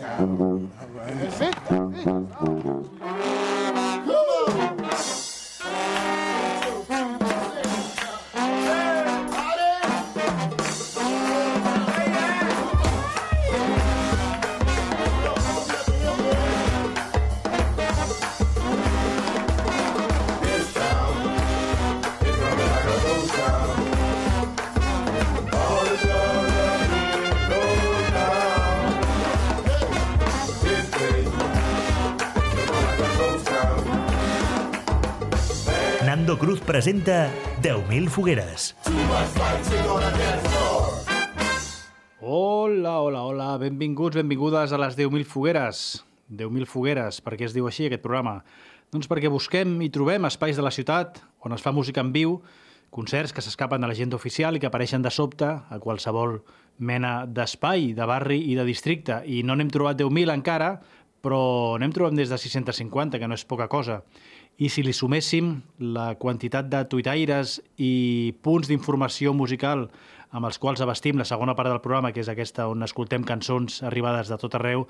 hometown. Mm-hmm. hometown. Presenta 10.000 fogueres. Hola, hola, hola, benvinguts, benvingudes a les 10.000 fogueres. 10.000 fogueres, per què es diu així aquest programa? Doncs perquè busquem i trobem espais de la ciutat on es fa música en viu, concerts que s'escapen de l'agenda oficial i que apareixen de sobte a qualsevol mena d'espai, de barri i de districte. I no n'hem trobat 10.000 encara, però n'hem trobat des de 650, que no és poca cosa. I si li suméssim la quantitat de tuitaires i punts d'informació musical amb els quals abastim la segona part del programa, que és aquesta on escoltem cançons arribades de tot arreu,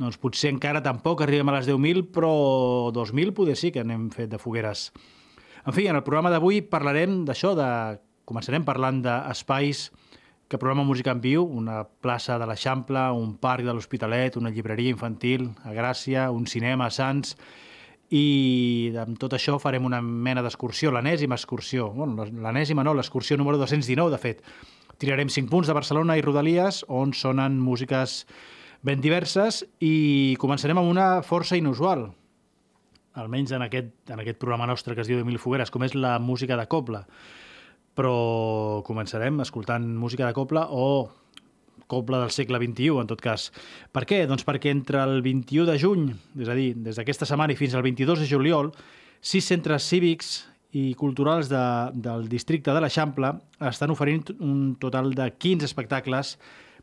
doncs potser encara tampoc arribem a les 10.000, però 2.000 poder sí que n'hem fet de fogueres. En fi, en el programa d'avui parlarem d'això, de... començarem parlant d'espais que programen música en viu, una plaça de l'Eixample, un parc de l'Hospitalet, una llibreria infantil a Gràcia, un cinema a Sants, i amb tot això farem una mena d'excursió, l'enèsima excursió. Bueno, l'enèsima no, l'excursió número 219, de fet. Tirarem 5 punts de Barcelona i Rodalies, on sonen músiques ben diverses, i començarem amb una força inusual, almenys en aquest, en aquest programa nostre que es diu de Mil Fogueres, com és la música de copla. Però començarem escoltant música de copla o copla del segle XXI, en tot cas. Per què? Doncs perquè entre el 21 de juny, és a dir, des d'aquesta setmana i fins al 22 de juliol, sis centres cívics i culturals de, del districte de l'Eixample estan oferint un total de 15 espectacles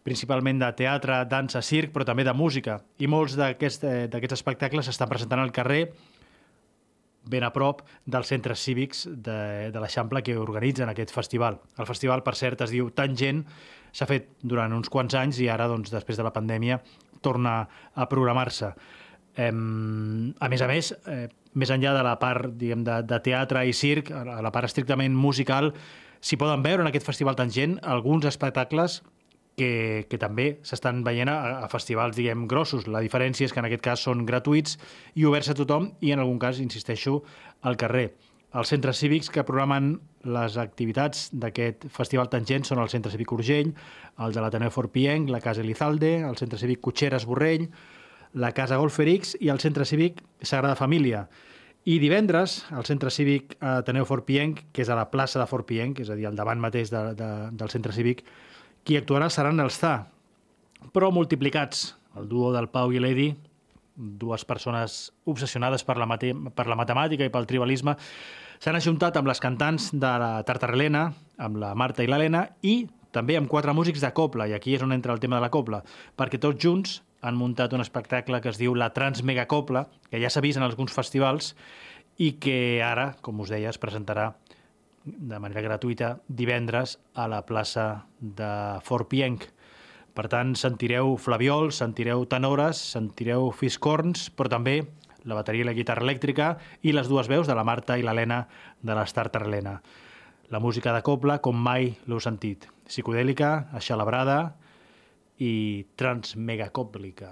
principalment de teatre, dansa, circ, però també de música. I molts eh, d'aquests espectacles s'estan presentant al carrer ben a prop dels centres cívics de, de l'Eixample que organitzen aquest festival. El festival, per cert, es diu Tangent, s'ha fet durant uns quants anys i ara, doncs, després de la pandèmia, torna a programar-se. Eh, a més a més, eh, més enllà de la part diguem, de, de teatre i circ, a la part estrictament musical, s'hi poden veure en aquest festival Tangent alguns espectacles que, que també s'estan veient a, a festivals, diguem, grossos. La diferència és que en aquest cas són gratuïts i oberts a tothom i en algun cas, insisteixo, al carrer. Els centres cívics que programen les activitats d'aquest festival tangent són el Centre Cívic Urgell, el de l'Ateneu Fort Pienc, la Casa Elizalde, el Centre Cívic Cotxeres Borrell, la Casa Golferix i el Centre Cívic Sagrada Família. I divendres, al Centre Cívic Ateneu Fort Pienc, que és a la plaça de Fort Pienc, és a dir, al davant mateix de, de, del Centre Cívic, qui actuarà seran els ZA, però multiplicats. El duo del Pau i l'Edi, dues persones obsessionades per la, mate per la matemàtica i pel tribalisme, s'han ajuntat amb les cantants de la Tartarelena, amb la Marta i l'Helena, i també amb quatre músics de copla, i aquí és on entra el tema de la copla, perquè tots junts han muntat un espectacle que es diu la Transmegacopla, que ja s'ha vist en alguns festivals, i que ara, com us deia, es presentarà de manera gratuïta divendres a la plaça de Fort Pienc. Per tant, sentireu flaviols, sentireu tenores, sentireu fiscorns, però també la bateria i la guitarra elèctrica i les dues veus de la Marta i l'Helena de l'Estar Tarlena. La música de copla com mai l'heu sentit. Psicodèlica, aixalabrada i transmegacòplica.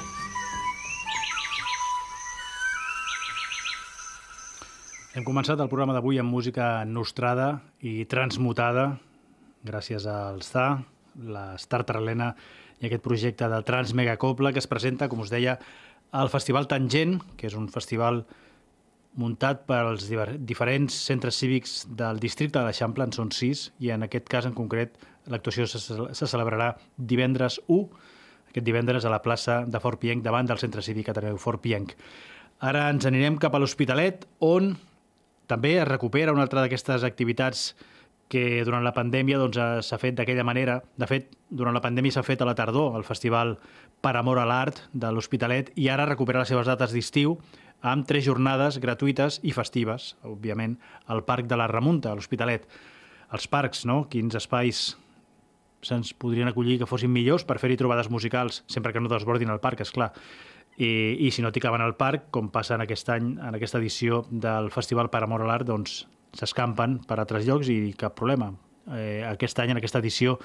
començat el programa d'avui amb música nostrada i transmutada gràcies al SA, la Star Tralena i aquest projecte de Trans Megacoble que es presenta, com us deia, al Festival Tangent, que és un festival muntat pels diferents centres cívics del districte de l'Eixample, en són sis, i en aquest cas en concret l'actuació se, se celebrarà divendres 1, aquest divendres a la plaça de Fort Pienc, davant del centre cívic Ateneu Fort Pienc. Ara ens anirem cap a l'Hospitalet, on també es recupera una altra d'aquestes activitats que durant la pandèmia doncs, s'ha fet d'aquella manera. De fet, durant la pandèmia s'ha fet a la tardor el Festival Per Amor a l'Art de l'Hospitalet i ara recupera les seves dates d'estiu amb tres jornades gratuïtes i festives, òbviament, al Parc de la Remunta, a l'Hospitalet. Els parcs, no? Quins espais se'ns podrien acollir que fossin millors per fer-hi trobades musicals, sempre que no desbordin el parc, és clar. I, I si no t'hi caben al parc, com passa en aquest any, en aquesta edició del Festival per Amor a l'Art, doncs s'escampen per altres llocs i cap problema. Eh, aquest any, en aquesta edició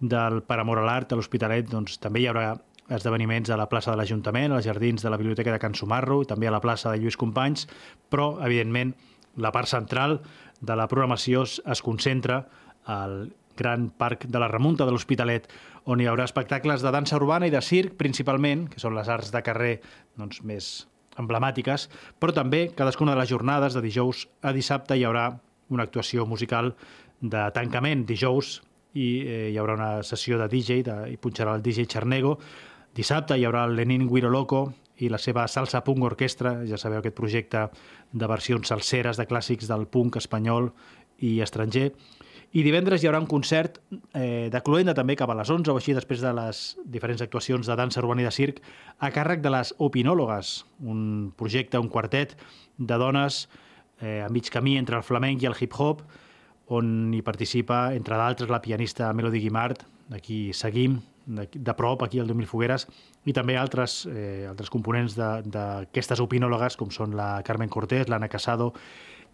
del Per Amor a l'Art a l'Hospitalet, doncs també hi haurà esdeveniments a la plaça de l'Ajuntament, als jardins de la Biblioteca de Can Sumarro i també a la plaça de Lluís Companys, però, evidentment, la part central de la programació es, concentra al gran parc de la remunta de l'Hospitalet, on hi haurà espectacles de dansa urbana i de circ, principalment, que són les arts de carrer doncs, més emblemàtiques, però també cadascuna de les jornades, de dijous a dissabte, hi haurà una actuació musical de tancament. Dijous i eh, hi haurà una sessió de DJ, de, i punxarà el DJ Charnego. Dissabte hi haurà el Lenin Guiro Loco i la seva Salsa Punk Orquestra, ja sabeu aquest projecte de versions salseres de clàssics del punk espanyol i estranger. I divendres hi haurà un concert eh, de Cluenda també cap a les 11 o així després de les diferents actuacions de dansa urbana i de circ a càrrec de les Opinòlogues, un projecte, un quartet de dones eh, a mig camí entre el flamenc i el hip-hop, on hi participa, entre d'altres, la pianista Melody Guimard, d'aquí seguim, de, prop, aquí al 2000 Fogueres, i també altres, eh, altres components d'aquestes opinòlogues, com són la Carmen Cortés, l'Anna Casado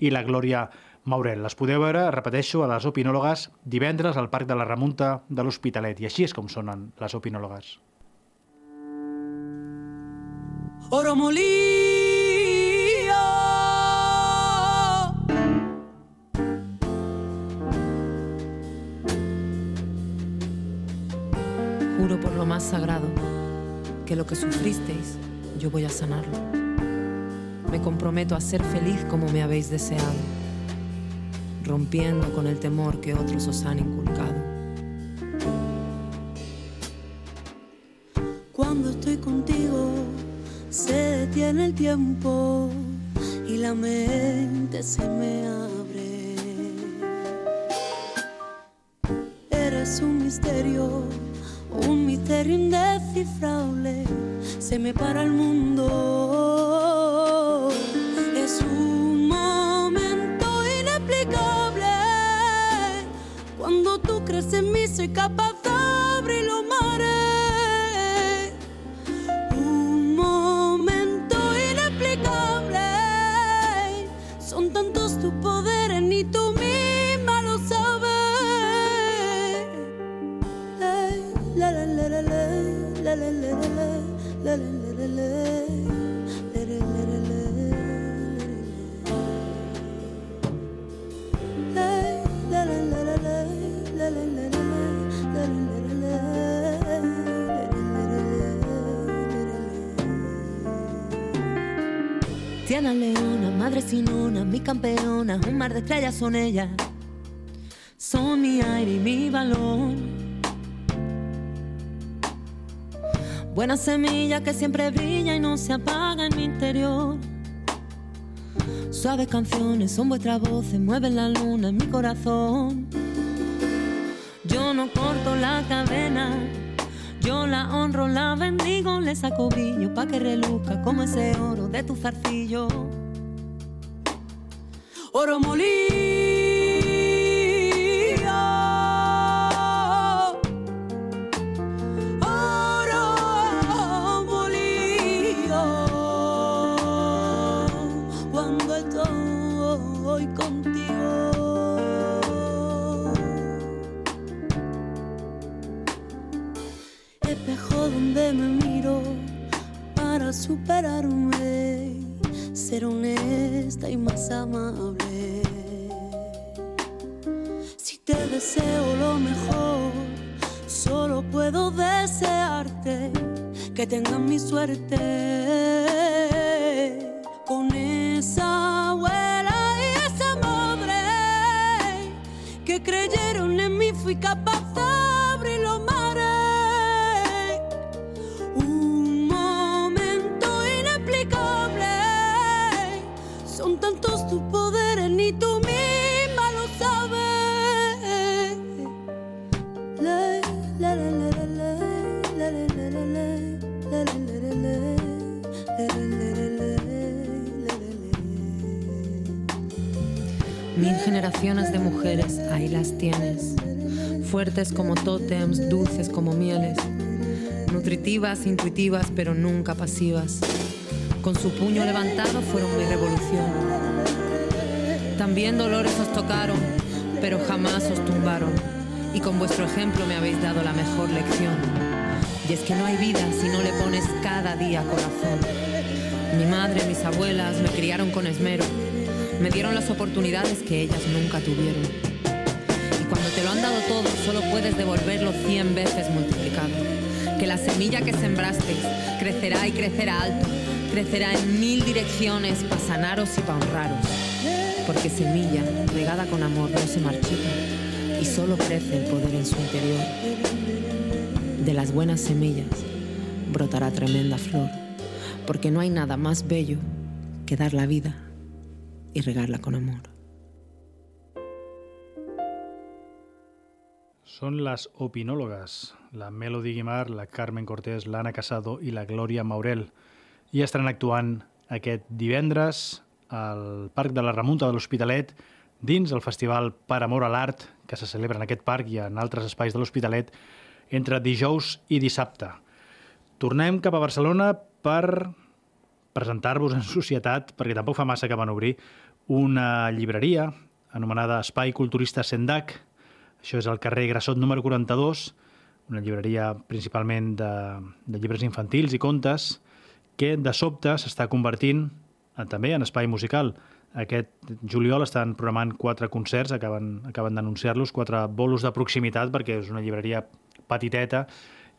i la Glòria Maurel. Les podeu veure, repeteixo, a les opinòlogues divendres al Parc de la Remunta de l'Hospitalet. I així és com sonen les opinòlogues. oro molío. Juro por lo más sagrado que lo que sufristeis yo voy a sanarlo. Me comprometo a ser feliz como me habéis deseado, rompiendo con el temor que otros os han inculcado. Cuando estoy contigo se detiene el tiempo y la mente se me abre. Eres un misterio, un misterio indescifrable. Se me para el mundo. Es tudo cresce em mim, soy capaz Tiana Leona, madre sinona, mi campeona, un mar de estrellas son ellas. Son mi aire y mi balón. Buena semilla que siempre brilla y no se apaga en mi interior. Suaves canciones son vuestras voces, mueven la luna en mi corazón. Yo no corto la cadena, yo la honro, la bendigo, le saco brillo pa' que reluzca como ese oro de tu zarcillo. oro molido. Oro molido. Superarme, ser honesta y más amable. Si te deseo lo mejor, solo puedo desearte que tengas mi suerte. Fuertes como tótems, dulces como mieles. Nutritivas, intuitivas, pero nunca pasivas. Con su puño levantado fueron mi revolución. También dolores os tocaron, pero jamás os tumbaron. Y con vuestro ejemplo me habéis dado la mejor lección. Y es que no hay vida si no le pones cada día corazón. Mi madre, mis abuelas me criaron con esmero. Me dieron las oportunidades que ellas nunca tuvieron. Todo, solo puedes devolverlo cien veces multiplicado. Que la semilla que sembrasteis crecerá y crecerá alto, crecerá en mil direcciones para sanaros y para honraros. Porque semilla regada con amor no se marchita y solo crece el poder en su interior. De las buenas semillas brotará tremenda flor, porque no hay nada más bello que dar la vida y regarla con amor. Són les opinòlogues, la Melody Guimar, la Carmen Cortés, l'Anna Casado i la Glòria Maurel. I estaran actuant aquest divendres al Parc de la Remunta de l'Hospitalet dins el Festival Per Amor a l'Art que se celebra en aquest parc i en altres espais de l'Hospitalet entre dijous i dissabte. Tornem cap a Barcelona per presentar-vos en societat, perquè tampoc fa massa que van obrir, una llibreria anomenada Espai Culturista Sendac. Això és al carrer Grassot número 42, una llibreria principalment de, de llibres infantils i contes, que de sobte s'està convertint en, també en espai musical. Aquest juliol estan programant quatre concerts, acaben, acaben d'anunciar-los, quatre bolos de proximitat, perquè és una llibreria petiteta,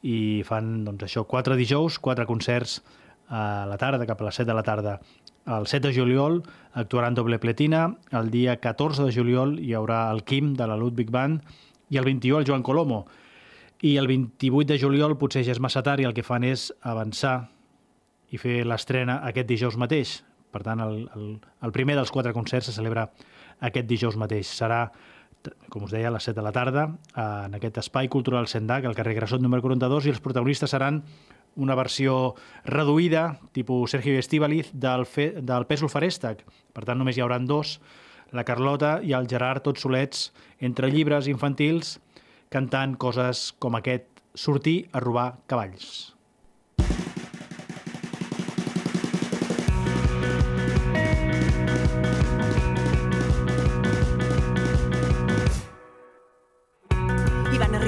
i fan doncs, això, quatre dijous, quatre concerts a la tarda, cap a les 7 de la tarda. El 7 de juliol actuaran doble pletina, el dia 14 de juliol hi haurà el Quim de la Ludwig Band i el 21 el Joan Colomo. I el 28 de juliol potser ja és massa tard i el que fan és avançar i fer l'estrena aquest dijous mateix. Per tant, el, el, el primer dels quatre concerts se celebra aquest dijous mateix. Serà, com us deia, a les 7 de la tarda eh, en aquest espai cultural Sendac, al carrer Grassot número 42, i els protagonistes seran una versió reduïda, tipus Sergio Estíbaliz, del, fe, del Pèsol Farèstec. Per tant, només hi hauran dos, la Carlota i el Gerard, tots solets, entre llibres infantils, cantant coses com aquest Sortir a robar cavalls.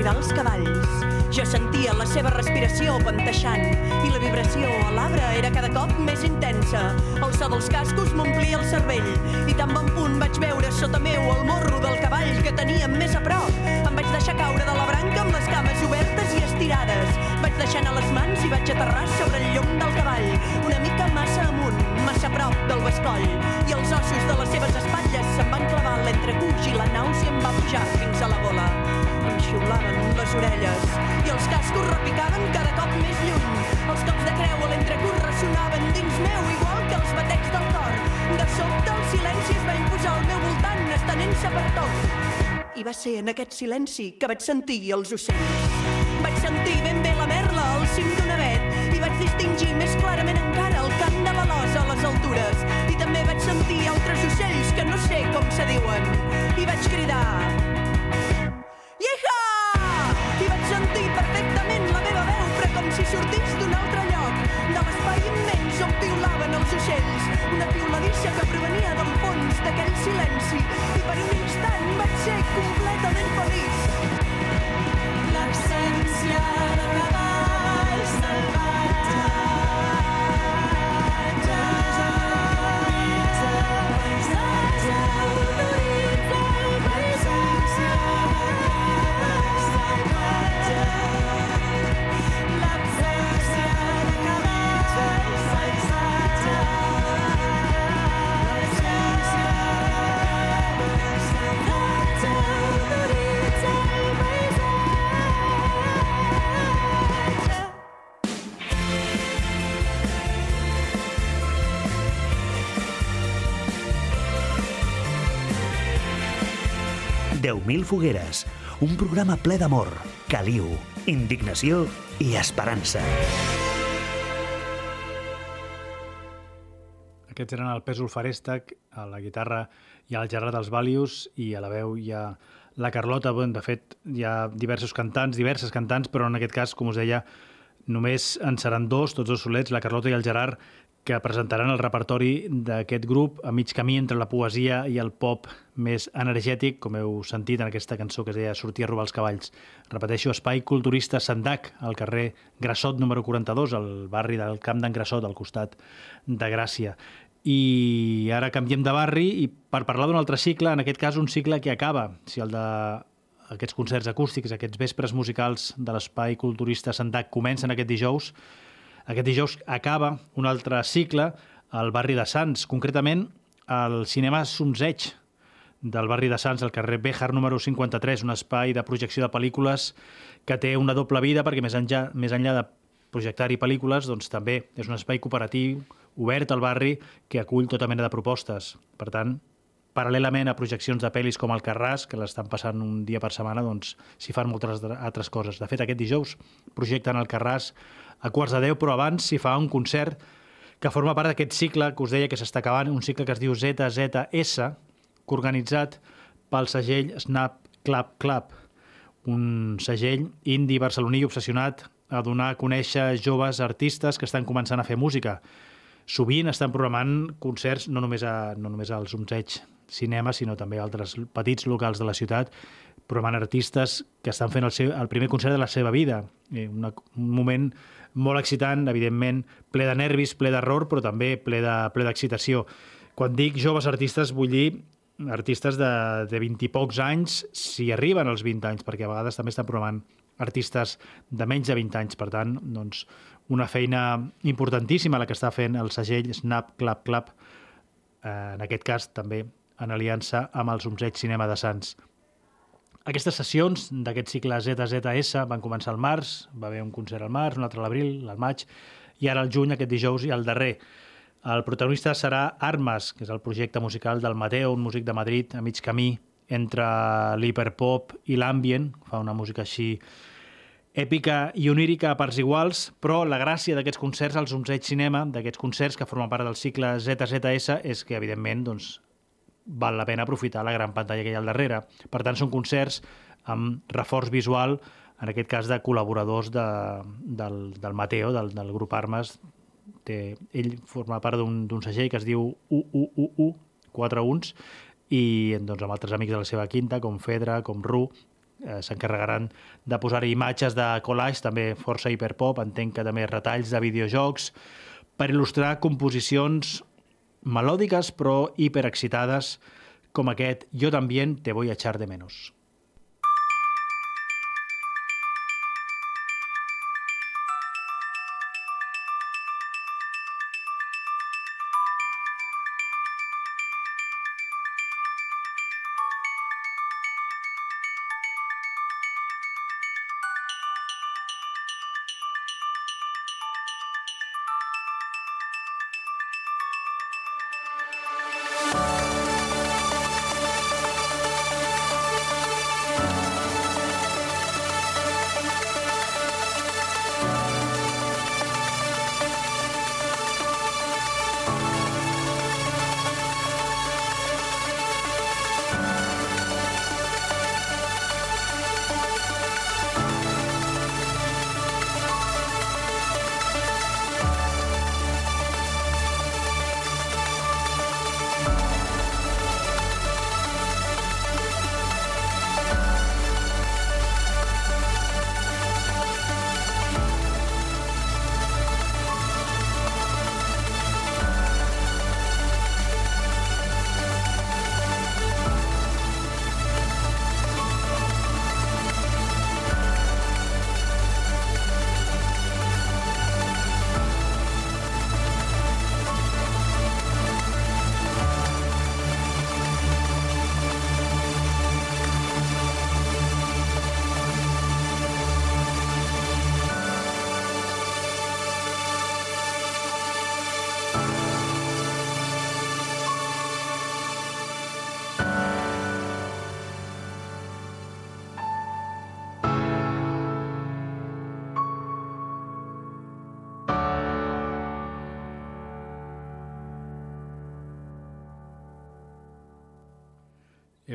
Arribar els cavalls. Jo sentia la seva respiració panteixant i la vibració a l'arbre era cada cop més intensa. El so dels cascos m'omplia el cervell i tan bon punt vaig veure sota meu el morro del cavall que teníem més a prop. Em vaig deixar caure de la branca amb les cames obertes i estirades. Vaig deixar anar les mans i vaig aterrar sobre el llom del cavall, una mica massa amunt, massa a prop del bescoll. I els ossos de les seves espatlles se'm van clavar l'entrecuix i la nàusea em va pujar fins a la gola. Em xiulaven les orelles i els cascos repicaven cada cop més lluny. Els cops de creu a l'entrecurs ressonaven dins meu igual que els batecs del cor. De sobte el silenci es va imposar al meu voltant, estenent-se per tot. I va ser en aquest silenci que vaig sentir els ocells. Vaig sentir ben bé la merla al cim d'un avet i vaig distingir més clarament encara el cant de l'alòs a les altures. I també vaig sentir altres ocells que no sé com partís 600, una piuladissa que provenia d'un fons d'aquell silenci i per un instant vaig ser completament feliç. L'absència de cavall salvat 10.000 fogueres, un programa ple d'amor, caliu, indignació i esperança. Aquests eren el Pèsol Farèstec, a la guitarra i al Gerard dels Valius i a la veu hi ha la Carlota. Bé, de fet, hi ha diversos cantants, diverses cantants, però en aquest cas, com us deia, només en seran dos, tots dos solets, la Carlota i el Gerard, que presentaran el repertori d'aquest grup a mig camí entre la poesia i el pop més energètic, com heu sentit en aquesta cançó que es deia Sortir a robar els cavalls. Repeteixo, Espai Culturista Sandac, al carrer Grassot número 42, al barri del Camp d'en Grassot, al costat de Gràcia. I ara canviem de barri i per parlar d'un altre cicle, en aquest cas un cicle que acaba, si el de aquests concerts acústics, aquests vespres musicals de l'Espai Culturista Sandac comencen aquest dijous, aquest dijous acaba un altre cicle al barri de Sants, concretament al cinema Sonzeig del barri de Sants, al carrer Béjar número 53, un espai de projecció de pel·lícules que té una doble vida perquè més enllà, més enllà de projectar-hi pel·lícules, doncs també és un espai cooperatiu obert al barri que acull tota mena de propostes. Per tant, paral·lelament a projeccions de pel·lis com el Carràs, que l'estan passant un dia per setmana, doncs s'hi fan moltes altres coses. De fet, aquest dijous projecten el Carràs a quarts de deu, però abans s'hi fa un concert que forma part d'aquest cicle que us deia que s'està acabant, un cicle que es diu ZZS, organitzat pel segell Snap Clap Clap, un segell indi barceloní obsessionat a donar a conèixer joves artistes que estan començant a fer música. Sovint estan programant concerts no només, a, no només als Umzeig Cinema, sinó també a altres petits locals de la ciutat, programant artistes que estan fent el, seu, el primer concert de la seva vida. Eh, una, un moment molt excitant, evidentment, ple de nervis, ple d'error, però també ple de- ple d'excitació. Quan dic joves artistes, vull dir artistes de, de 20 i pocs anys, si arriben als 20 anys, perquè a vegades també estan programant artistes de menys de 20 anys. Per tant, doncs, una feina importantíssima la que està fent el segell Snap Clap Clap, eh, en aquest cas també en aliança amb els Umzeig Cinema de Sants. Aquestes sessions d'aquest cicle ZZS van començar al març, va haver un concert al març, un altre a l'abril, al maig, i ara al juny, aquest dijous, i el darrer. El protagonista serà Armas, que és el projecte musical del Mateo, un músic de Madrid, a mig camí entre l'hiperpop i l'ambient, fa una música així èpica i onírica a parts iguals, però la gràcia d'aquests concerts als Umzeig Cinema, d'aquests concerts que formen part del cicle ZZS, és que, evidentment, doncs, val la pena aprofitar la gran pantalla que hi ha al darrere. Per tant, són concerts amb reforç visual, en aquest cas de col·laboradors de, del, del Mateo, del, del grup Armes. Té, ell forma part d'un segell que es diu UUUU, 4 uns, i doncs, amb altres amics de la seva quinta, com Fedra, com Ru, eh, s'encarregaran de posar imatges de collage, també força hiperpop, entenc que també retalls de videojocs, per il·lustrar composicions melòdiques però hiperexcitades com aquest Yo también te voy a echar de menos.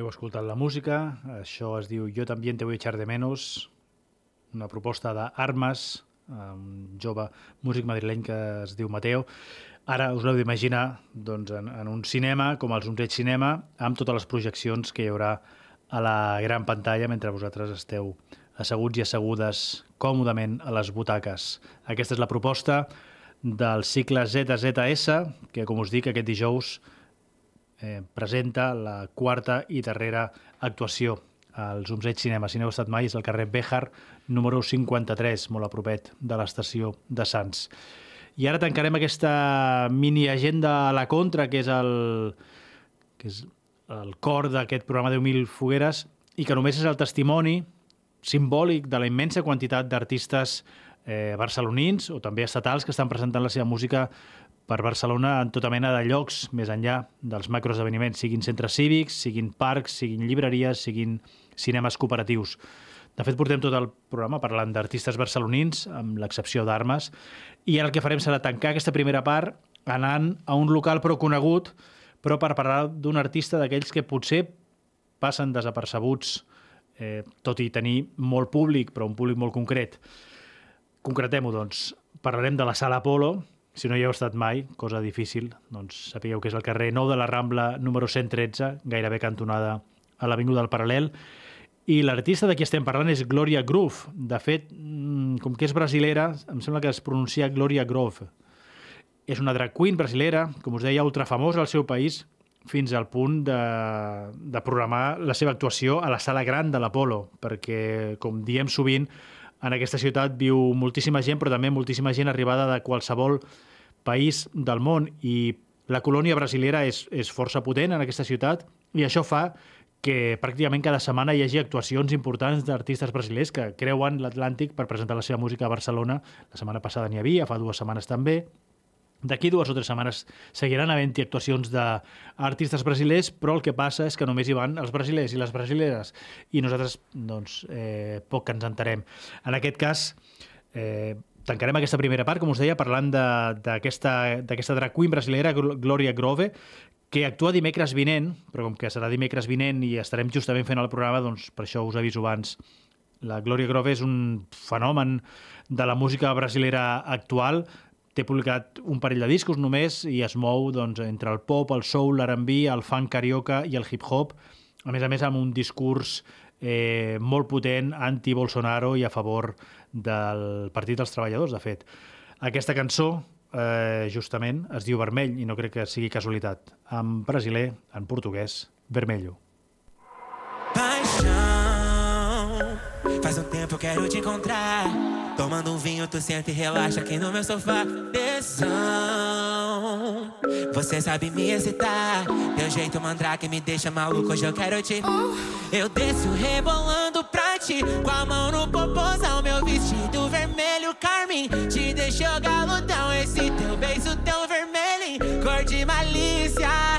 Heu escoltat la música, això es diu Jo també te a echar de menos, una proposta d'Armes, un jove músic madrileny que es diu Mateo. Ara us l'heu d'imaginar doncs, en, en un cinema, com els Unreig Cinema, amb totes les projeccions que hi haurà a la gran pantalla mentre vosaltres esteu asseguts i assegudes còmodament a les butaques. Aquesta és la proposta del cicle ZZS, que, com us dic, aquest dijous eh, presenta la quarta i darrera actuació als Umseig Cinema. Si no heu estat mai, és al carrer Béjar, número 53, molt a propet de l'estació de Sants. I ara tancarem aquesta mini agenda a la contra, que és el, que és el cor d'aquest programa 10.000 fogueres i que només és el testimoni simbòlic de la immensa quantitat d'artistes eh, barcelonins o també estatals que estan presentant la seva música per Barcelona en tota mena de llocs més enllà dels macroesdeveniments, siguin centres cívics, siguin parcs, siguin llibreries, siguin cinemes cooperatius. De fet, portem tot el programa parlant d'artistes barcelonins, amb l'excepció d'armes, i ara el que farem serà tancar aquesta primera part anant a un local prou conegut, però per parlar d'un artista d'aquells que potser passen desapercebuts, eh, tot i tenir molt públic, però un públic molt concret. Concretem-ho, doncs. Parlarem de la Sala Apolo, si no hi heu estat mai, cosa difícil, doncs sapigueu que és el carrer 9 de la Rambla, número 113, gairebé cantonada a l'Avinguda del Paral·lel, i l'artista de qui estem parlant és Gloria Groove. De fet, mm, com que és brasilera, em sembla que es pronuncia Gloria Groove. És una drag queen brasilera, com us deia, ultrafamosa al seu país, fins al punt de, de programar la seva actuació a la sala gran de l'Apolo, perquè, com diem sovint, en aquesta ciutat viu moltíssima gent, però també moltíssima gent arribada de qualsevol país del món i la colònia brasilera és, és força potent en aquesta ciutat i això fa que pràcticament cada setmana hi hagi actuacions importants d'artistes brasilers que creuen l'Atlàntic per presentar la seva música a Barcelona. La setmana passada n'hi havia, fa dues setmanes també. D'aquí dues o tres setmanes seguiran havent-hi actuacions d'artistes brasilers, però el que passa és que només hi van els brasilers i les brasileres, i nosaltres, doncs, eh, poc que ens entarem. En aquest cas, eh, tancarem aquesta primera part, com us deia, parlant de- d'aquesta d'aquesta drag queen brasilera, Gl- Gloria Grove, que actua dimecres vinent, però com que serà dimecres vinent i estarem justament fent el programa, doncs per això us aviso abans. La Gloria Grove és un fenomen de la música brasilera actual, té publicat un parell de discos només i es mou doncs, entre el pop, el soul, l'R&B, el funk carioca i el hip-hop, a més a més amb un discurs eh, molt potent anti-Bolsonaro i a favor del Partit dels Treballadors, de fet. Aquesta cançó, eh, justament, es diu Vermell, i no crec que sigui casualitat. En brasiler, en portuguès, Vermelho. Paixão, faz um tempo quero te encontrar. Tomando um vinho, tu senta e relaxa aqui no meu sofá. Tesão, você sabe me excitar. Teu jeito mandrake me deixa maluco, hoje eu quero te. Eu desço rebolando pra ti, com a mão no popozão. Meu vestido vermelho, Carmen, te deixou galudão. Esse teu beijo tão vermelho, cor de malícia.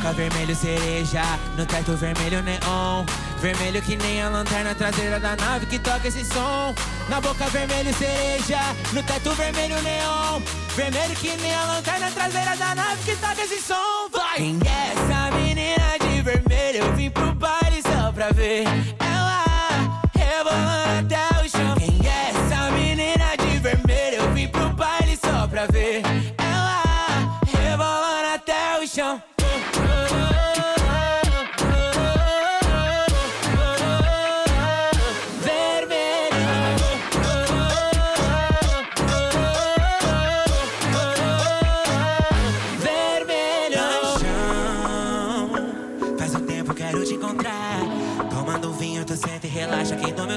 Boca vermelho cereja, no teto vermelho neon. Vermelho que nem a lanterna traseira da nave que toca esse som. Na boca vermelho cereja, no teto vermelho neon. Vermelho que nem a lanterna traseira da nave que toca esse som. Vai! Quem é essa menina de vermelho? Eu vim pro baile só pra ver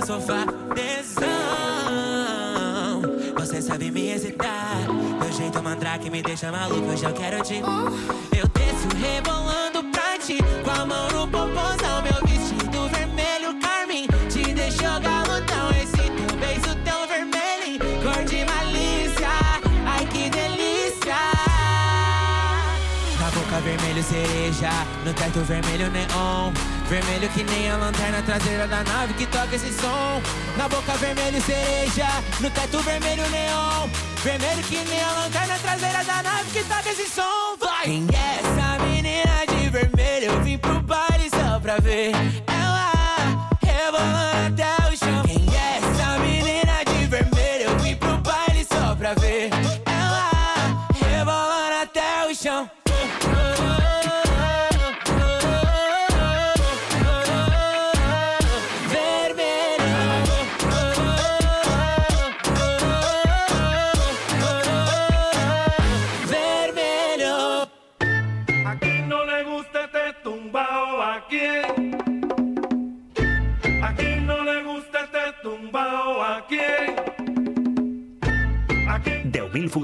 sofá. Tesão. Você sabe me excitar. Teu jeito mandrake me deixa maluco, hoje eu quero te. Eu desço rebolando pra ti. Com a mão no popozão, meu vestido vermelho, Carmen. Te deixou galudão. Esse teu beijo tão vermelho, cor de malícia. Ai que delícia. Na boca vermelho cereja, no teto vermelho neon. Vermelho que nem a lanterna traseira da nave que toca esse som. Na boca vermelho cereja, no teto vermelho neon. Vermelho que nem a lanterna traseira da nave que toca esse som. Vai! Quem é essa vermelho, eu vim pro baile só pra ver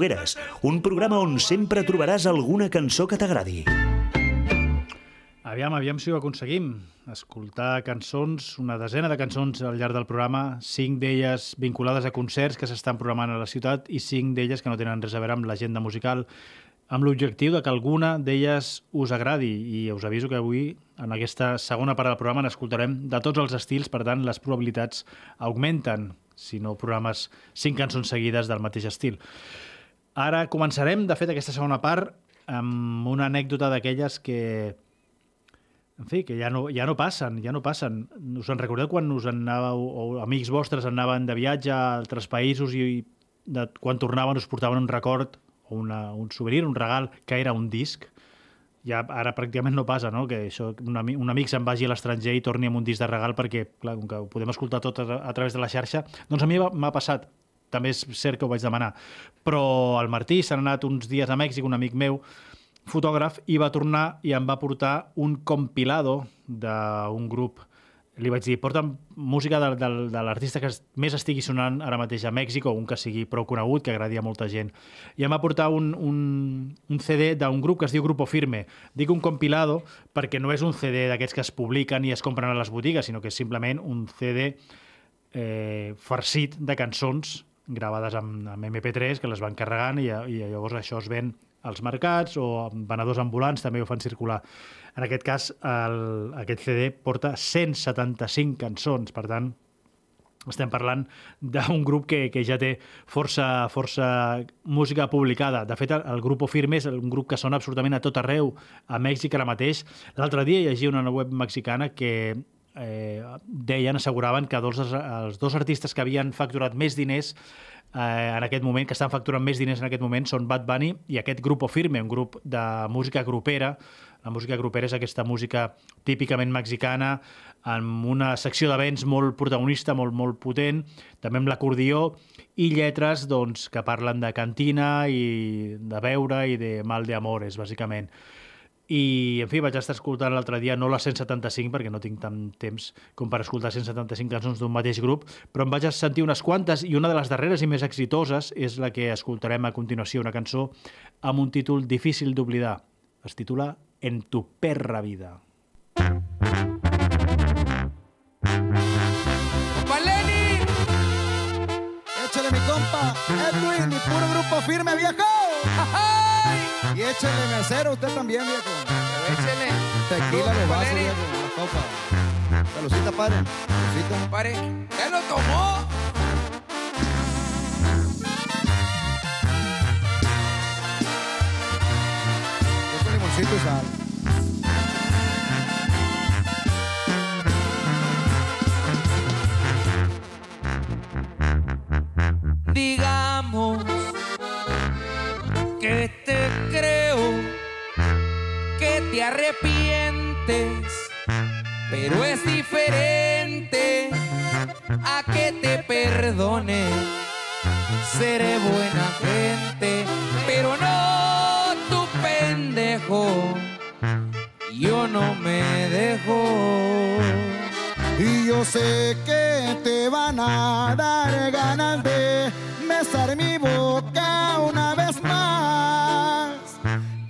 10.000 fogueres, un programa on sempre trobaràs alguna cançó que t'agradi. Aviam, aviam si ho aconseguim. Escoltar cançons, una desena de cançons al llarg del programa, cinc d'elles vinculades a concerts que s'estan programant a la ciutat i cinc d'elles que no tenen res a veure amb l'agenda musical, amb l'objectiu de que alguna d'elles us agradi. I us aviso que avui, en aquesta segona part del programa, n'escoltarem de tots els estils, per tant, les probabilitats augmenten si no programes cinc cançons seguides del mateix estil. Ara començarem, de fet, aquesta segona part amb una anècdota d'aquelles que en fi, que ja no, ja no passen, ja no passen. Us en recordeu quan us anàveu, o amics vostres anaven de viatge a altres països i de, quan tornaven us portaven un record o una, un souvenir, un regal, que era un disc? Ja ara pràcticament no passa, no?, que això, un, ami, un amic se'n vagi a l'estranger i torni amb un disc de regal perquè, clar, com que ho podem escoltar tot a, a través de la xarxa, doncs a mi m'ha passat també és cert que ho vaig demanar. Però el Martí s'ha anat uns dies a Mèxic, un amic meu, fotògraf, i va tornar i em va portar un compilado d'un grup li vaig dir, porta'm música de, de, de l'artista que més estigui sonant ara mateix a Mèxic o un que sigui prou conegut, que agradi a molta gent. I em va portar un, un, un CD d'un grup que es diu Grupo Firme. Dic un compilado perquè no és un CD d'aquests que es publiquen i es compren a les botigues, sinó que és simplement un CD eh, farcit de cançons gravades amb, amb MP3 que les van carregant i, i llavors això es ven als mercats o venedors ambulants també ho fan circular. En aquest cas, el, aquest CD porta 175 cançons, per tant, estem parlant d'un grup que, que ja té força, força música publicada. De fet, el, Grupo Firme és un grup que sona absolutament a tot arreu, a Mèxic ara mateix. L'altre dia llegia una web mexicana que eh, deien, asseguraven que dos, els dos artistes que havien facturat més diners eh, en aquest moment, que estan facturant més diners en aquest moment, són Bad Bunny i aquest Grupo Firme, un grup de música grupera. La música grupera és aquesta música típicament mexicana, amb una secció de vents molt protagonista, molt, molt potent, també amb l'acordió, i lletres doncs, que parlen de cantina i de beure i de mal de amores, bàsicament. I, en fi, vaig estar escoltant l'altre dia, no les 175, perquè no tinc tant temps com per escoltar 175 cançons d'un mateix grup, però em vaig sentir unes quantes, i una de les darreres i més exitoses és la que escoltarem a continuació, una cançó amb un títol difícil d'oblidar. Es titula En tu perra vida. ¡Valeni! Échale mi compa, Edwin, y puro grupo firme, viejo. Y échale mesero usted también, viejo. Échele. Tequila de vaso, viejo. La copa. Saludcita, padre. Saludcita. Pare. ¿Ya lo tomó? Yo con limoncito y sal. Digamos te arrepientes, pero es diferente a que te perdone. Seré buena gente, pero no tu pendejo. Yo no me dejo. Y yo sé que te van a dar ganas de besar mi boca una vez más.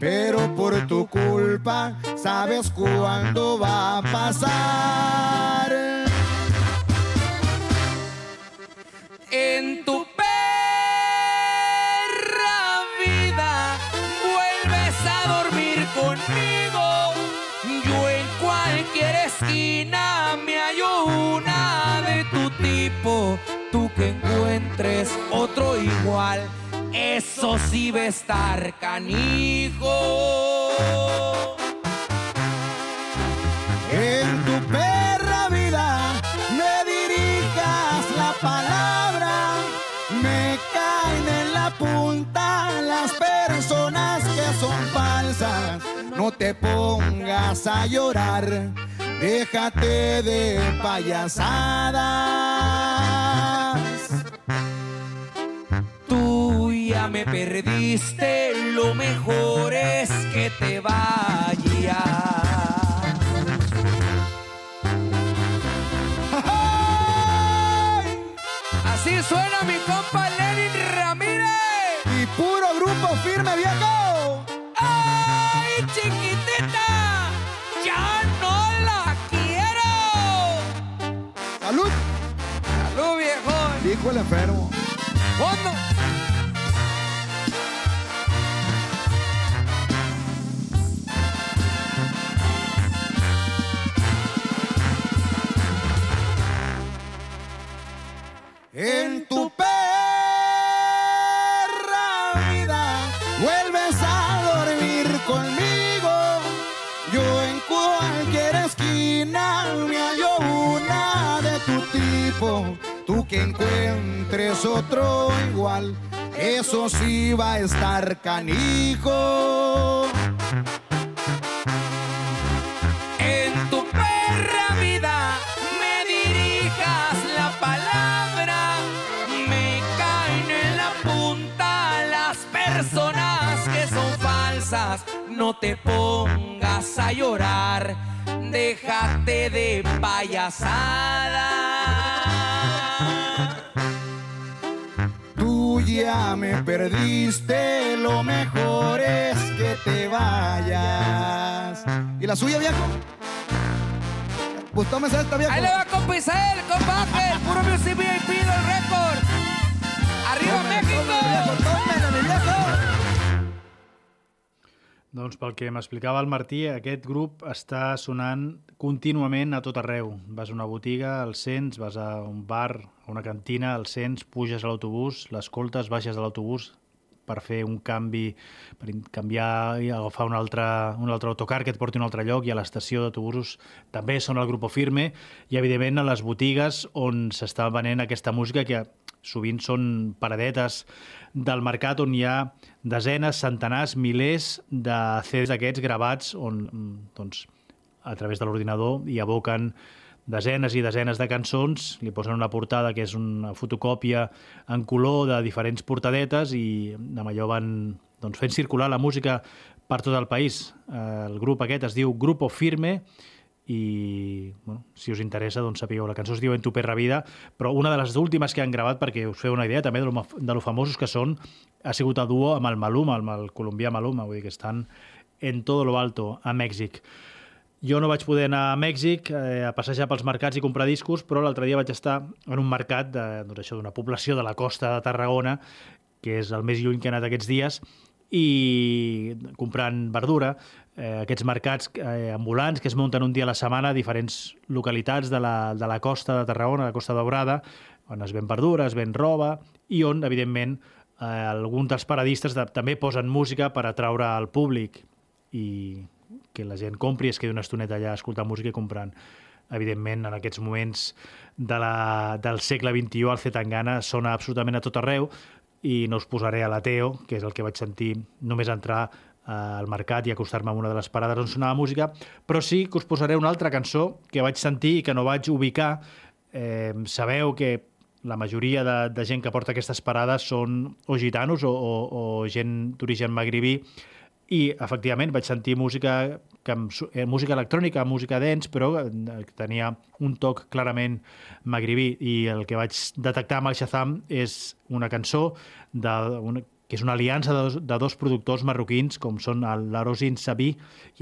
Pero por tu culpa, sabes cuándo va a pasar. En tu perra vida vuelves a dormir conmigo. Yo en cualquier esquina me hallo una de tu tipo. Tú que encuentres otro igual, eso sí va a estar canijo. En tu perra vida me dirijas la palabra, me caen en la punta las personas que son falsas. No te pongas a llorar, déjate de payasadas. Me perdiste, lo mejor es que te vayas. Así suena mi compa Lenin Ramírez. Y puro grupo firme, viejo. ¡Ay, chiquitita! ¡Ya no la quiero! Salud, ¡Salud, viejo! dijo el enfermo. ¡Fondo! En tu perra vida vuelves a dormir conmigo. Yo en cualquier esquina me hallo una de tu tipo. Tú que encuentres otro igual, eso sí va a estar canijo. No te pongas a llorar, déjate de payasada. Tú ya me perdiste, lo mejor es que te vayas. ¿Y la suya, viejo? Pues tómese esta, viejo. Ahí le va compa Isael, compa Ángel, puro Music VIP del récord. ¡Arriba México! tómele, mi viejo. Doncs pel que m'explicava el Martí, aquest grup està sonant contínuament a tot arreu. Vas a una botiga, el sents, vas a un bar, a una cantina, el sents, puges a l'autobús, l'escoltes, baixes de l'autobús per fer un canvi, per canviar i agafar un altre, un altre autocar que et porti a un altre lloc i a l'estació d'autobusos també són el Grupo Firme i evidentment a les botigues on s'està venent aquesta música que sovint són paradetes del mercat on hi ha desenes, centenars, milers de CDs d'aquests gravats on, doncs, a través de l'ordinador hi aboquen desenes i desenes de cançons, li posen una portada que és una fotocòpia en color de diferents portadetes i amb allò van doncs, fent circular la música per tot el país. Eh, El grup aquest es diu Grupo Firme i bueno, si us interessa doncs sapigueu, la cançó es diu En tu perra vida però una de les últimes que han gravat perquè us feu una idea també de lo, de lo famosos que són ha sigut a duo amb el Maluma, amb el colombià Maluma vull dir que estan en todo lo alto a Mèxic. Jo no vaig poder anar a Mèxic eh, a passejar pels mercats i comprar discos, però l'altre dia vaig estar en un mercat doncs d'una població de la costa de Tarragona, que és el més lluny que he anat aquests dies, i comprant verdura, eh, aquests mercats eh, ambulants que es munten un dia a la setmana a diferents localitats de la, de la costa de Tarragona, la costa daurada, on es ven verdura, es ven roba, i on, evidentment, eh, alguns dels paradistes de, també posen música per atraure al públic i que la gent compri i es quedi una estoneta allà escoltant música i comprant. Evidentment, en aquests moments de la, del segle XXI, el Zetangana sona absolutament a tot arreu i no us posaré a l'Ateo, que és el que vaig sentir només entrar al mercat i acostar-me a una de les parades on sonava música, però sí que us posaré una altra cançó que vaig sentir i que no vaig ubicar. Eh, sabeu que la majoria de, de gent que porta aquestes parades són o gitanos o, o, o gent d'origen magribí i efectivament vaig sentir música que eh, música electrònica, música dance, però eh, que tenia un toc clarament magribí i el que vaig detectar amb el Shazam és una cançó de, una, que és una aliança de dos, de dos productors marroquins com són Larosin Sabí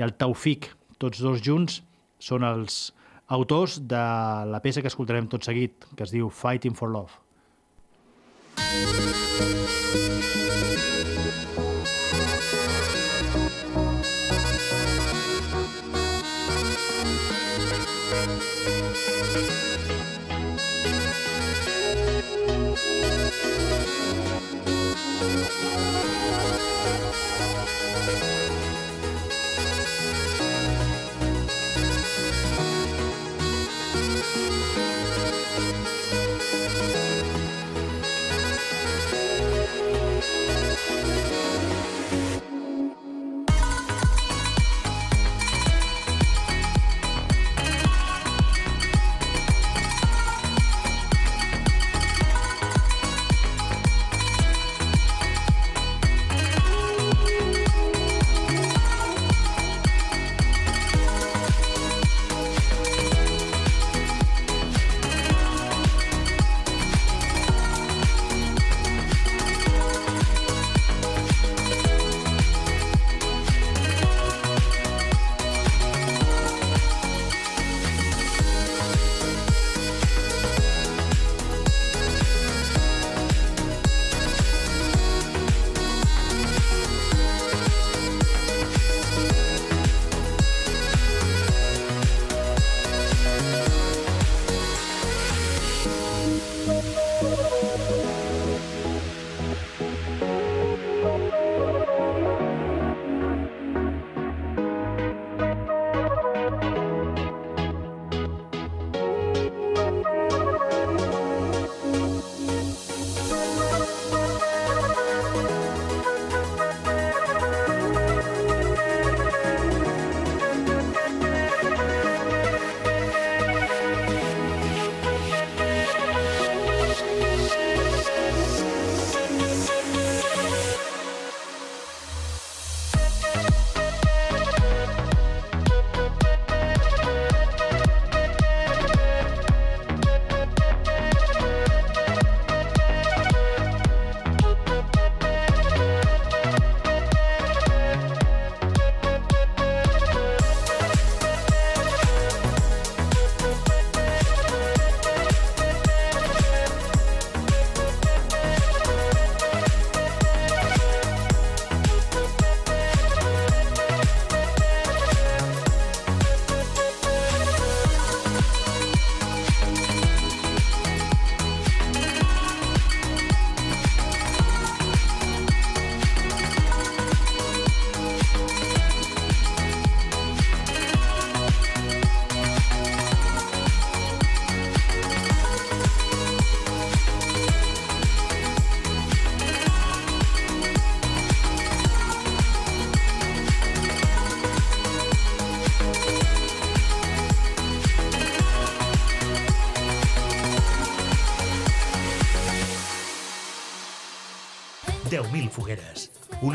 i el Taufik. Tots dos junts són els autors de la peça que escoltarem tot seguit, que es diu Fighting for Love. 10.000 Música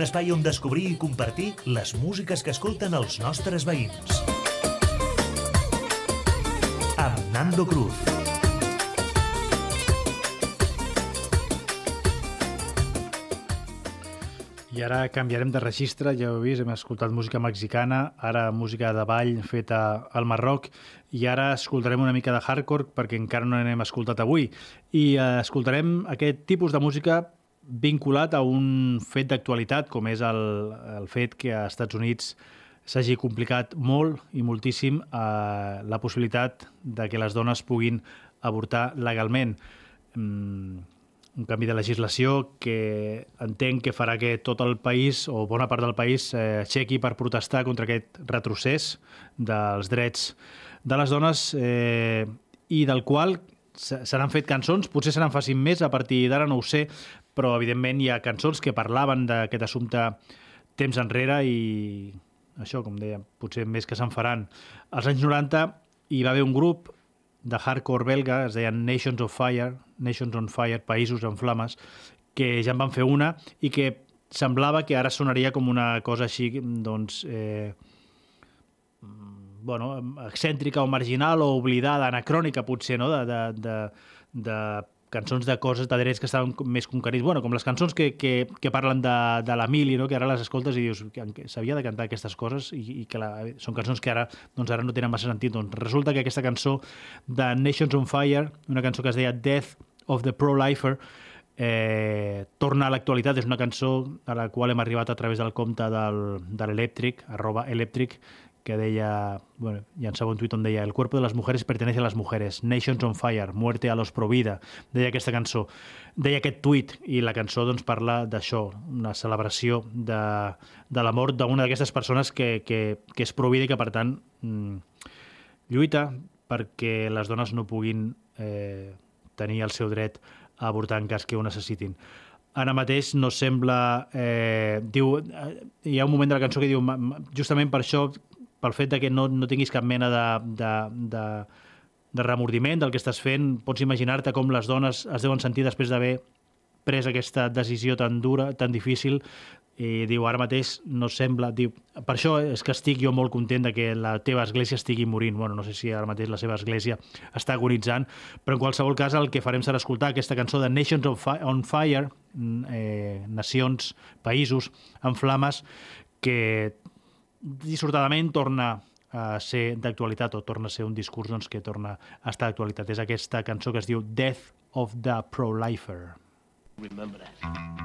Espai on descobrir i compartir les músiques que escolten els nostres veïns. Amb Nando Cruz. I ara canviarem de registre, ja heu vist, hem escoltat música mexicana, ara música de ball feta al Marroc, i ara escoltarem una mica de hardcore perquè encara no n'hem escoltat avui. I eh, escoltarem aquest tipus de música vinculat a un fet d'actualitat, com és el, el fet que a Estats Units s'hagi complicat molt i moltíssim eh, la possibilitat de que les dones puguin avortar legalment. Mm, un canvi de legislació que entenc que farà que tot el país, o bona part del país, eh, aixequi per protestar contra aquest retrocés dels drets de les dones eh, i del qual se n'han fet cançons, potser se n'en facin més, a partir d'ara no ho sé, però evidentment hi ha cançons que parlaven d'aquest assumpte temps enrere i això, com deia, potser més que se'n faran. Als anys 90 hi va haver un grup de hardcore belga, es deien Nations of Fire, Nations on Fire, Països en Flames, que ja en van fer una i que semblava que ara sonaria com una cosa així, doncs, eh, bueno, excèntrica o marginal o oblidada, anacrònica potser, no?, de, de, de, de cançons de coses de drets que estaven més conquerits, bueno, com les cançons que, que, que parlen de, de la mili, no? que ara les escoltes i dius que, s'havia de cantar aquestes coses i, i que la, són cançons que ara, doncs ara no tenen massa sentit. Doncs resulta que aquesta cançó de Nations on Fire, una cançó que es deia Death of the Pro-Lifer, eh, torna a l'actualitat, és una cançó a la qual hem arribat a través del compte del, de l'Elèctric, arroba elèctric, que deia, bueno, llançava un tuit on deia el cuerpo de las mujeres pertenece a las mujeres, Nations on Fire, muerte a los pro vida, deia aquesta cançó. Deia aquest tuit i la cançó doncs, parla d'això, una celebració de, de la mort d'una d'aquestes persones que, que, que és pro vida i que, per tant, mm, lluita perquè les dones no puguin eh, tenir el seu dret a avortar en cas que ho necessitin. Ara mateix no sembla... Eh, diu, eh, hi ha un moment de la cançó que diu "Ma- ma- justament per això pel fet de que no, no tinguis cap mena de, de, de, de remordiment del que estàs fent, pots imaginar-te com les dones es deuen sentir després d'haver pres aquesta decisió tan dura, tan difícil, i diu, ara mateix no sembla... Diu, per això és que estic jo molt content de que la teva església estigui morint. Bueno, no sé si ara mateix la seva església està agonitzant, però en qualsevol cas el que farem serà escoltar aquesta cançó de Nations on Fi- on Fire, mm, eh, nacions, països en flames, que dissortadament torna a ser d'actualitat o torna a ser un discurs doncs, que torna a estar d'actualitat. És aquesta cançó que es diu Death of the Pro-Lifer. Remember that.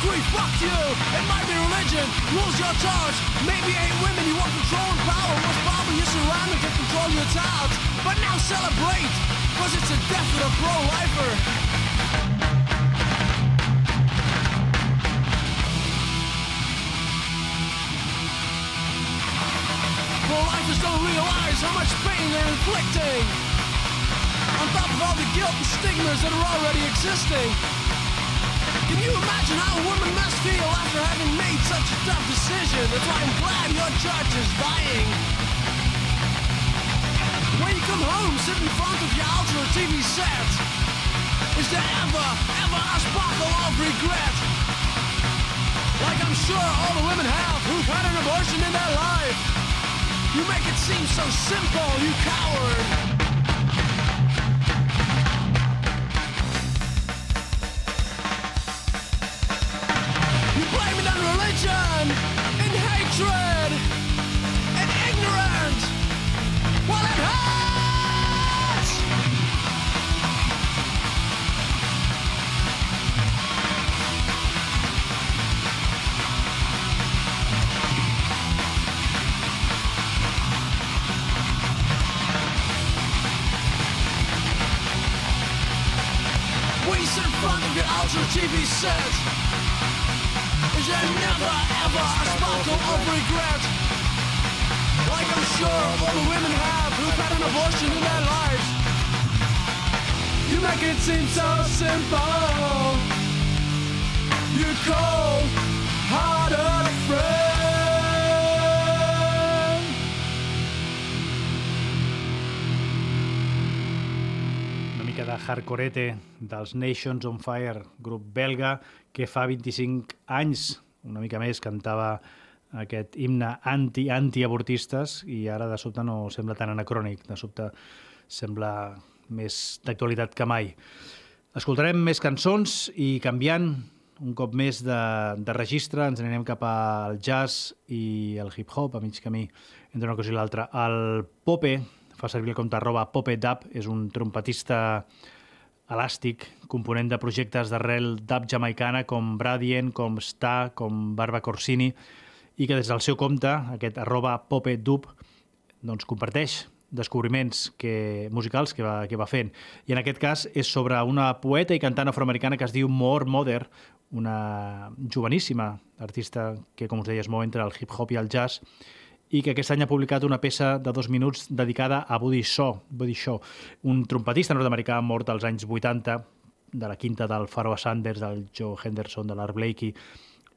Agree, fuck you. It might be religion, rules your charge. Maybe ain't women you want control and power. Most probably your surroundings can control your thoughts. But now celebrate, cause it's the death of the pro-lifer. Pro-lifers don't realize how much pain they're inflicting. On top of all the guilt and stigmas that are already existing. You imagine how a woman must feel after having made such a tough decision? That's why I'm glad your church is dying. When you come home, sit in front of your ultra TV set. Is there ever, ever a sparkle of regret? Like I'm sure all the women have who've had an abortion in their life. You make it seem so simple, you coward. Religion and hatred and ignorance. Well, it hurts. We sit front of your ultra TV set. Is there never ever a sparkle of regret? Like I'm sure all the women have who've had an abortion in their lives. You make it seem so simple. You cold hearted friend. Hardcorete dels Nations on Fire, grup belga que fa 25 anys, una mica més, cantava aquest himne anti-antiavortistes i ara de sobte no sembla tan anacrònic, de sobte sembla més d'actualitat que mai. Escoltarem més cançons i canviant un cop més de, de registre ens anirem cap al jazz i el hip-hop a mig camí entre una cosa i l'altra. El Pope, fa servir el compte arroba Pope Dub, és un trompetista elàstic, component de projectes d'arrel dub jamaicana com Bradien, com Sta, com Barba Corsini, i que des del seu compte, aquest arroba Pope Dub, doncs comparteix descobriments que, musicals que va, que va fent. I en aquest cas és sobre una poeta i cantant afroamericana que es diu More Mother, una joveníssima artista que, com us deia, es mou entre el hip-hop i el jazz, i que aquest any ha publicat una peça de dos minuts dedicada a Buddy Shaw, Buddy Shaw un trompetista nord-americà mort als anys 80, de la quinta del Pharoah Sanders, del Joe Henderson, de l'Art Blakey,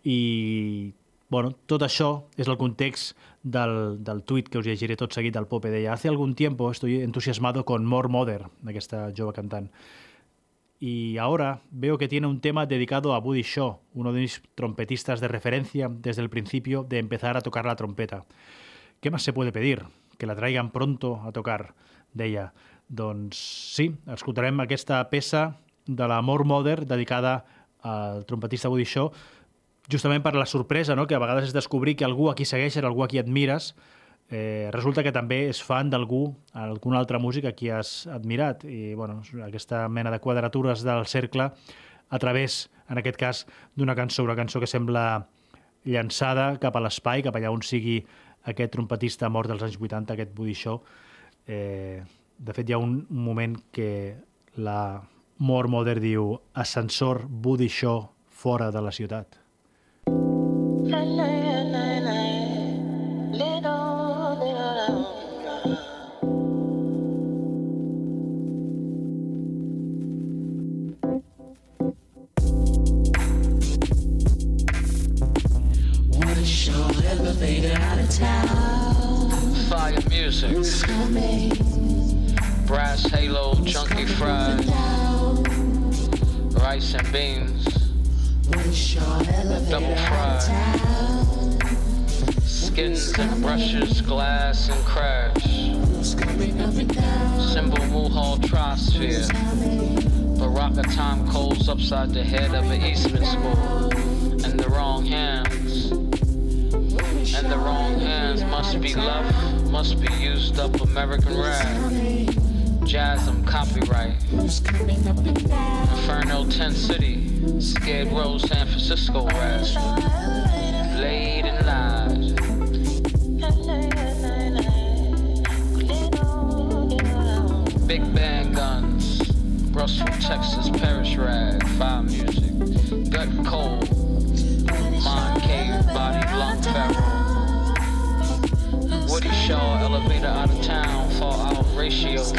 i bueno, tot això és el context del, del tuit que us llegiré tot seguit del Pope. Deia, hace algún tiempo estoy entusiasmado con More Mother, d'aquesta jove cantant. Y ahora veo que tiene un tema dedicado a Buddy Shaw, uno de mis trompetistas de referencia desde el principio de empezar a tocar la trompeta. ¿Qué más se puede pedir? Que la traigan pronto a tocar, deia. Doncs sí, escoltarem aquesta peça de la More Mother dedicada al trompetista Buddy Shaw, justament per la sorpresa, no? que a vegades és descobrir que algú a qui segueixes, algú a qui admires, eh, resulta que també és fan d'algú, alguna altra música a qui has admirat. I bueno, aquesta mena de quadratures del cercle a través, en aquest cas, d'una cançó, una cançó que sembla llançada cap a l'espai, cap allà on sigui aquest trompetista mort dels anys 80, aquest Buddy Shaw. Eh, de fet, hi ha un, moment que la More Mother diu ascensor Buddy Shaw fora de la ciutat. What town. Fire music. Brass halo, chunky fries, rice and beans, double fried, skins and brushes, glass and crash. Symbol Wuhal Trosphere. Baraka time coals upside the head of an Eastman school. And the wrong hands. The wrong hands must be left, must be used up American rap. Jasm copyright. Inferno Tent City. Skid Row San Francisco rap. Laid and lied. Big band guns. Russell, Texas, Parish rag. Fire music. Gut cold. Mind cave, body blunt pharaoh. Woody Shaw, elevator out of town, fall out ratios.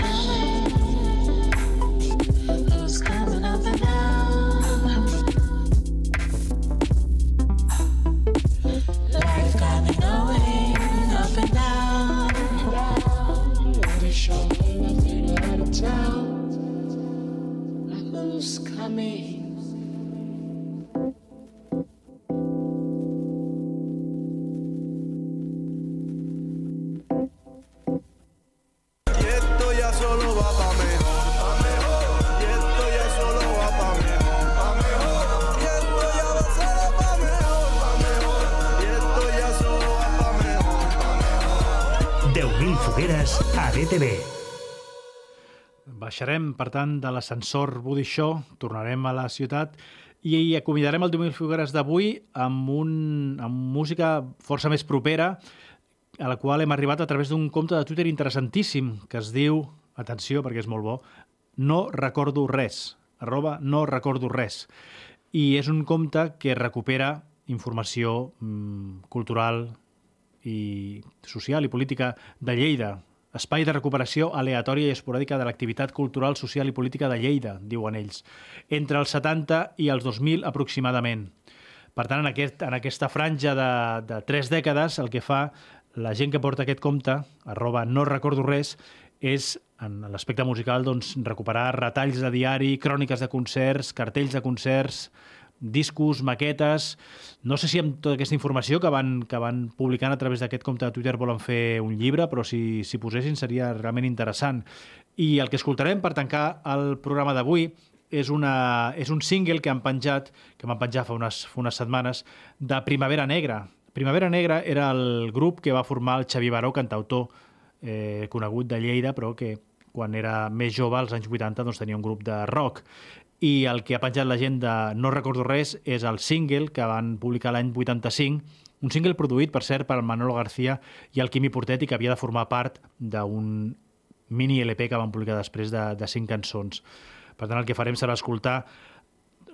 Baixarem, per tant, de l'ascensor Show, tornarem a la ciutat i acomiadarem el 10.000 fogueres d'avui amb, un, amb música força més propera a la qual hem arribat a través d'un compte de Twitter interessantíssim que es diu, atenció perquè és molt bo, no recordo res, arroba no recordo res. I és un compte que recupera informació mm, cultural i social i política de Lleida. Espai de recuperació aleatòria i esporàdica de l'activitat cultural, social i política de Lleida, diuen ells, entre els 70 i els 2000 aproximadament. Per tant, en, aquest, en aquesta franja de, de tres dècades, el que fa la gent que porta aquest compte, arroba no recordo res, és, en l'aspecte musical, doncs, recuperar retalls de diari, cròniques de concerts, cartells de concerts, discos, maquetes... No sé si amb tota aquesta informació que van, que van publicant a través d'aquest compte de Twitter volen fer un llibre, però si, si posessin seria realment interessant. I el que escoltarem per tancar el programa d'avui és, una, és un single que han penjat, que van penjar fa unes, fa unes setmanes, de Primavera Negra. Primavera Negra era el grup que va formar el Xavi Baró, cantautor eh, conegut de Lleida, però que quan era més jove, als anys 80, doncs, tenia un grup de rock i el que ha penjat la gent de No recordo res és el single que van publicar l'any 85, un single produït, per cert, per Manolo García i el Quimi Portet i que havia de formar part d'un mini LP que van publicar després de, de cinc cançons. Per tant, el que farem serà escoltar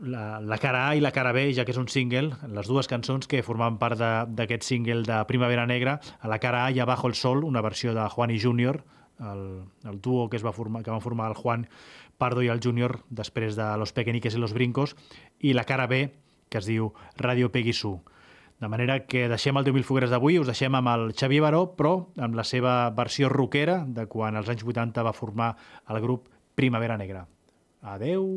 la, la cara A i la cara B, ja que és un single, les dues cançons que formaven part d'aquest single de Primavera Negra. A la cara A hi ha Bajo el Sol, una versió de Juan y Junior, el, el duo que es va formar, que van formar el Juan Pardo i el Júnior després de Los Pequeñiques i Los Brincos, i la cara B, que es diu Radio Peguisú. De manera que deixem el 10.000 fogueres d'avui, us deixem amb el Xavier Baró, però amb la seva versió rockera de quan als anys 80 va formar el grup Primavera Negra. Adeu!